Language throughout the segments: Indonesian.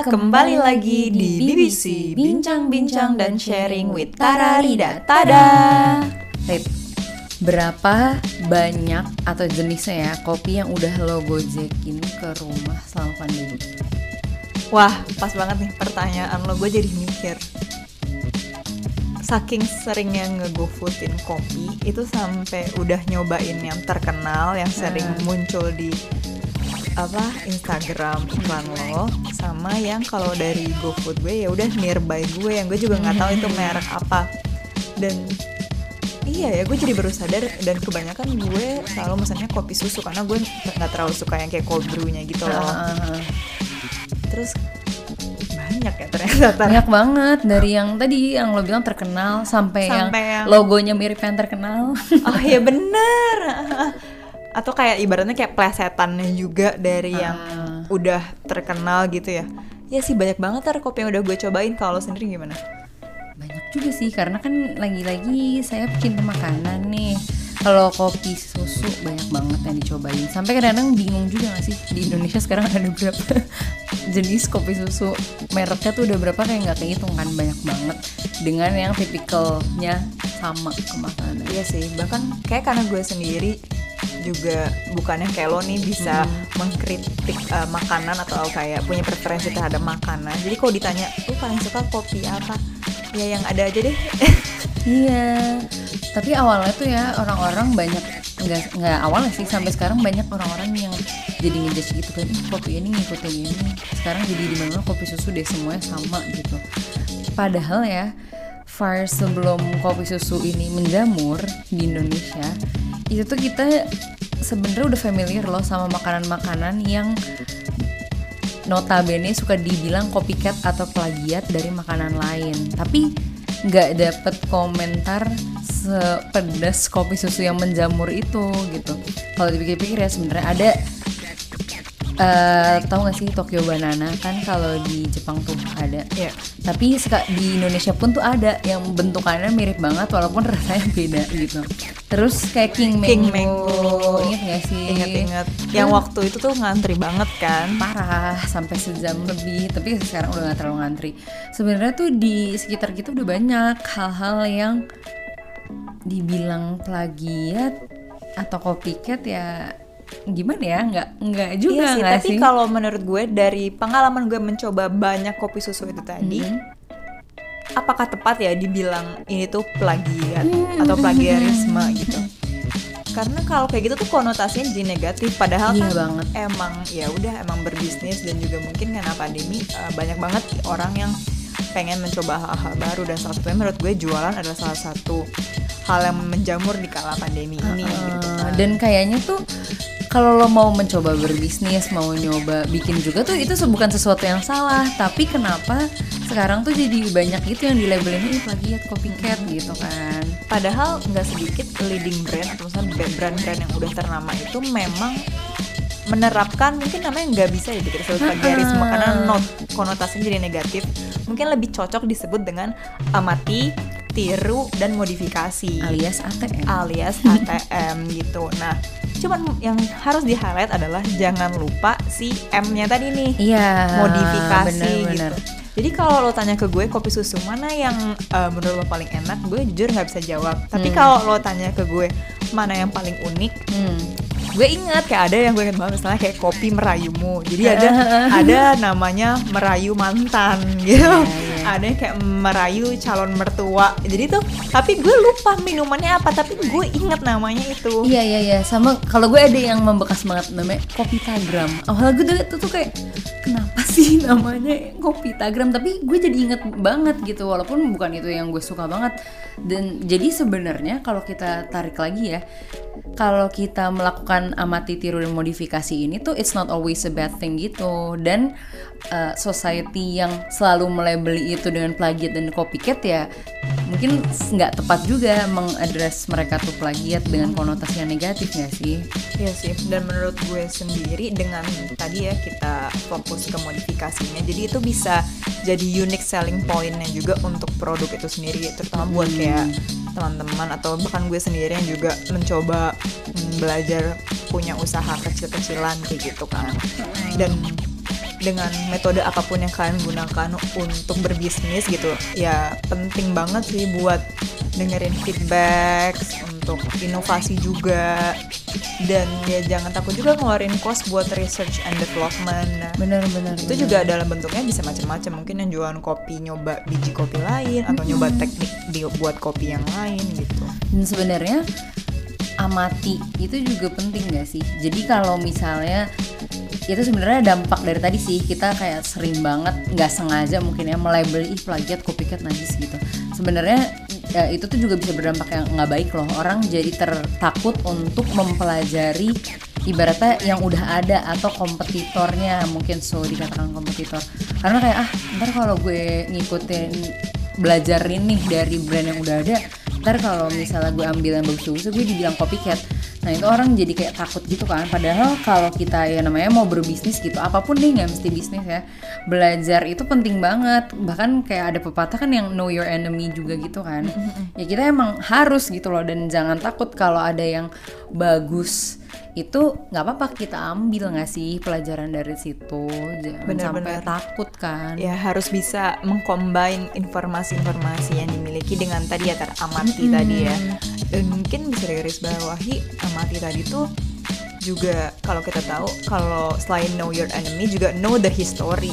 kita kembali lagi di BBC Bincang-bincang dan sharing with Tara Rida Tada Rit, berapa banyak atau jenisnya ya kopi yang udah lo gojekin ke rumah selama pandemi? Wah pas banget nih pertanyaan lo, gue jadi mikir Saking seringnya ngegofoodin kopi Itu sampai udah nyobain yang terkenal Yang sering Hmm. muncul di apa Instagram iklan lo sama yang kalau dari GoFood gue ya udah nearby gue yang gue juga nggak tahu itu merek apa. Dan iya ya gue jadi baru sadar dan kebanyakan gue selalu misalnya kopi susu karena gue nggak terlalu suka yang kayak cold brew-nya gitu loh. Ah, terus banyak ya ternyata. Banyak banget dari yang tadi yang lo bilang terkenal sampai, yang, Sampai yang- logonya mirip yang terkenal. oh iya bener atau kayak ibaratnya kayak plesetannya juga dari yang Ah. udah terkenal gitu ya. Ya sih banyak banget tar kopi yang udah gue cobain. Kalau lo sendiri gimana? Banyak juga sih karena kan lagi-lagi saya bikin makanan nih. Kalau kopi susu banyak banget yang dicobain. Sampai kadang-kadang bingung juga gak sih? Di Indonesia sekarang ada berapa jenis kopi susu? Mereknya tuh udah berapa kayak nggak kehitung kan? Banyak banget. Dengan yang tipikalnya sama ke makanan Iya sih, bahkan kayak karena gue sendiri juga bukannya kayak lo nih bisa mengkritik uh, makanan atau kayak punya preferensi terhadap makanan. Jadi kalau ditanya, lu paling suka kopi apa? Ya yang ada aja deh. Iya, tapi awalnya tuh ya orang-orang banyak nggak nggak awalnya sih sampai sekarang banyak orang-orang yang jadi ngejudge gitu kan "Ih, kopi ini ngikutin ini sekarang jadi di mana kopi susu deh semuanya sama gitu padahal ya far sebelum kopi susu ini menjamur di Indonesia itu tuh kita sebenarnya udah familiar loh sama makanan-makanan yang notabene suka dibilang copycat atau plagiat dari makanan lain. Tapi nggak dapet komentar sepedas kopi susu yang menjamur itu gitu. Kalau dipikir-pikir ya sebenarnya ada eh tahu nggak sih Tokyo Banana? Kan kalau di Jepang tuh ada. Iya. tapi di Indonesia pun tuh ada yang bentukannya mirip banget walaupun rasanya beda gitu. Terus kayak King Mango, King Mango. inget gak sih? Ingat-ingat. Yang waktu itu tuh ngantri banget kan. parah sampai sejam lebih. Tapi sekarang udah gak terlalu ngantri. Sebenarnya tuh di sekitar kita udah banyak hal-hal yang dibilang plagiat atau copycat ya gimana ya nggak nggak juga iya sih, nggak tapi sih kalau menurut gue dari pengalaman gue mencoba banyak kopi susu itu tadi, Mhm. apakah tepat ya dibilang ini tuh plagiat Hmm. atau plagiarisme gitu? Karena kalau kayak gitu tuh konotasinya jadi negatif. Padahal Iya kan banget. emang ya udah emang berbisnis dan juga mungkin karena pandemi eh, banyak banget orang yang pengen mencoba hal-hal baru dan salah satunya menurut gue jualan adalah salah satu hal yang menjamur di kala pandemi ini gitu Uh, kan. dan kayaknya tuh kalau lo mau mencoba berbisnis mau nyoba bikin juga tuh itu bukan sesuatu yang salah. Tapi kenapa sekarang tuh jadi banyak itu yang di labelin ini plagiat copycat gitu kan. Padahal nggak sedikit leading brand atau misalnya brand-brand yang udah ternama itu memang menerapkan mungkin namanya nggak bisa ya dikira sebagai plagiarisme karena not konotasinya jadi negatif. Mungkin lebih cocok disebut dengan amati tiru dan modifikasi. Alias ATM alias ATM gitu. Nah cuman yang harus di highlight adalah jangan lupa si M-nya tadi nih iya modifikasi bener-bener. gitu. Jadi kalau lo tanya ke gue kopi susu mana yang uh, menurut lo paling enak, gue jujur nggak bisa jawab. Tapi Hmm. kalau lo tanya ke gue mana yang paling unik, Hmm. gue ingat kayak ada yang gue ingat banget misalnya kayak kopi merayumu. Jadi ada ada namanya merayu mantan gitu. Iya, iya. Ada yang kayak merayu calon mertua. Jadi tuh tapi gue lupa minumannya apa, tapi gue ingat namanya itu. Iya iya iya sama kalau gue ada yang membekas banget namanya kopi tagram. Awalnya gue tuh, tuh kayak kenapa sih namanya kopi tagram tapi gue jadi inget banget gitu walaupun bukan itu yang gue suka banget dan jadi sebenarnya kalau kita tarik lagi ya kalau kita melakukan amati tiru dan modifikasi ini tuh it's not always a bad thing gitu dan uh, society yang selalu melabeli itu dengan plagiat dan copycat ya mungkin nggak tepat juga mengadres mereka tuh plagiat dengan konotasi yang negatif nggak sih? Iya sih, dan menurut gue sendiri dengan tadi ya kita fokus ke modifikasinya, jadi itu bisa jadi unique selling pointnya juga untuk produk itu sendiri, terutama buat kayak teman-teman atau bahkan gue sendiri yang juga mencoba belajar punya usaha kecil-kecilan kayak gitu kan. Dan dengan metode apa pun yang kalian gunakan untuk berbisnis gitu ya penting banget sih buat dengerin feedback untuk inovasi juga. Dan ya jangan takut juga ngeluarin cost buat research and development. Nah, benar-benar itu juga dalam bentuknya bisa macam-macam. Mungkin yang jualan kopi nyoba biji kopi lain atau nyoba teknik buat kopi yang lain gitu. Dan sebenarnya amati itu juga penting gak sih? Jadi kalau misalnya itu sebenarnya dampak dari tadi sih. Kita kayak sering banget nggak sengaja mungkin ya melabel ih plagiat copycat najis gitu. Sebenarnya ya, itu tuh juga bisa berdampak yang nggak baik loh. Orang jadi tertakut untuk mempelajari ibaratnya yang udah ada atau kompetitornya mungkin so dikatakan kompetitor. Karena kayak ah ntar kalau gue ngikutin belajar ini dari brand yang udah ada ntar kalau misalnya gue ambil yang bagus-bagus gue dibilang copycat Nah itu orang jadi kayak takut gitu kan. Padahal kalau kita ya namanya mau berbisnis gitu, apa pun nih nggak mesti bisnis ya. Belajar itu penting banget. Bahkan kayak ada pepatah kan yang know your enemy juga gitu kan. ya kita emang harus gitu loh dan jangan takut kalau ada yang bagus itu nggak apa-apa kita ambil nggak sih pelajaran dari situ jangan Bener, sampai bener. takut kan ya harus bisa mengcombine informasi-informasi yang dimiliki dengan tadi ya teramati tadi ya dan mungkin bisa digaris bawahi amati tadi tuh juga kalau kita tahu kalau selain know your enemy juga know the history.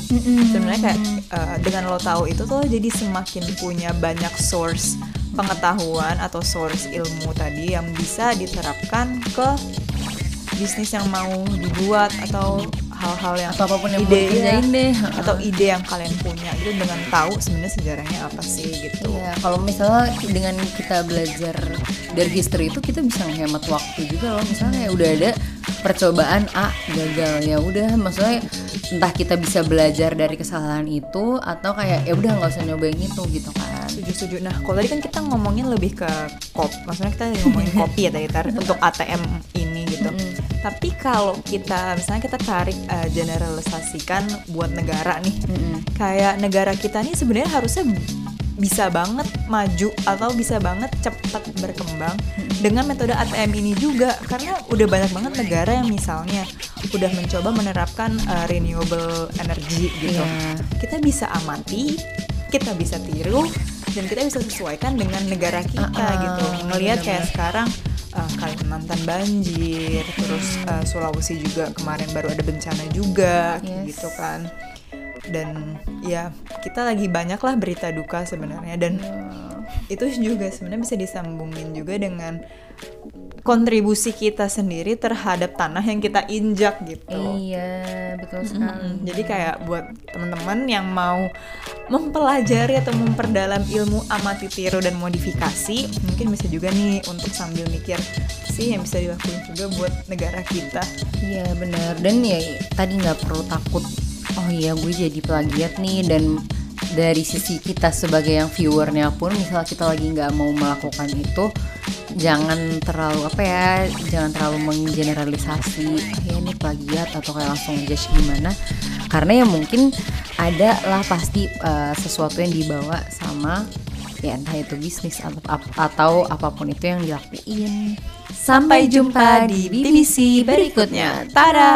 Sebenarnya kayak uh, dengan lo tahu itu tuh jadi semakin punya banyak source pengetahuan atau source ilmu tadi yang bisa diterapkan ke bisnis yang mau dibuat atau hal-hal yang atau apa pun yang ide dikerjain deh atau ide yang kalian punya gitu dengan tahu sebenarnya sejarahnya apa sih gitu. Iya, kalau misalnya dengan kita belajar dari history itu kita bisa menghemat waktu juga loh. Misalnya ya udah ada percobaan A gagal ya udah maksudnya entah kita bisa belajar dari kesalahan itu atau kayak ya udah nggak usah nyobain itu gitu kan. Setuju setuju. Nah kalau tadi kan kita ngomongin lebih ke kop, maksudnya kita ngomongin kopi ya tadi tar untuk ATM ini. Tapi kalau kita misalnya kita tarik uh, generalisasikan buat negara nih, kayak negara kita nih sebenarnya harusnya bisa banget maju atau bisa banget cepat berkembang dengan metode ATM ini juga karena udah banyak banget negara yang misalnya udah mencoba menerapkan uh, renewable energy gitu. Iya. Kita bisa amati, kita bisa tiru dan kita bisa sesuaikan dengan negara kita Uh-uh, gitu. Ngelihat kayak sekarang uh, Kalimantan banjir, terus uh, Sulawesi juga kemarin baru ada bencana juga Yes. gitu kan. Dan ya kita lagi banyak lah berita duka sebenarnya dan itu juga sebenarnya bisa disambungin juga dengan kontribusi kita sendiri terhadap tanah yang kita injak gitu. Iya, betul sekali. Mm, Jadi kayak buat teman-teman yang mau mempelajari atau memperdalam ilmu amati tiru dan modifikasi, mungkin bisa juga nih untuk sambil mikir sih yang bisa dilakuin juga buat negara kita. Iya benar. Dan ya tadi nggak perlu takut oh iya gue jadi plagiat nih. Dan dari sisi kita sebagai yang viewernya pun misal kita lagi nggak mau melakukan itu jangan terlalu apa ya jangan terlalu menggeneralisasi "Ah, ya ini plagiat atau kayak langsung judge gimana. Karena ya mungkin ada lah pasti uh, sesuatu yang dibawa sama ya entah itu bisnis atau, atau apa pun itu yang dilakuin Sampai jumpa di BBC berikutnya. Tada!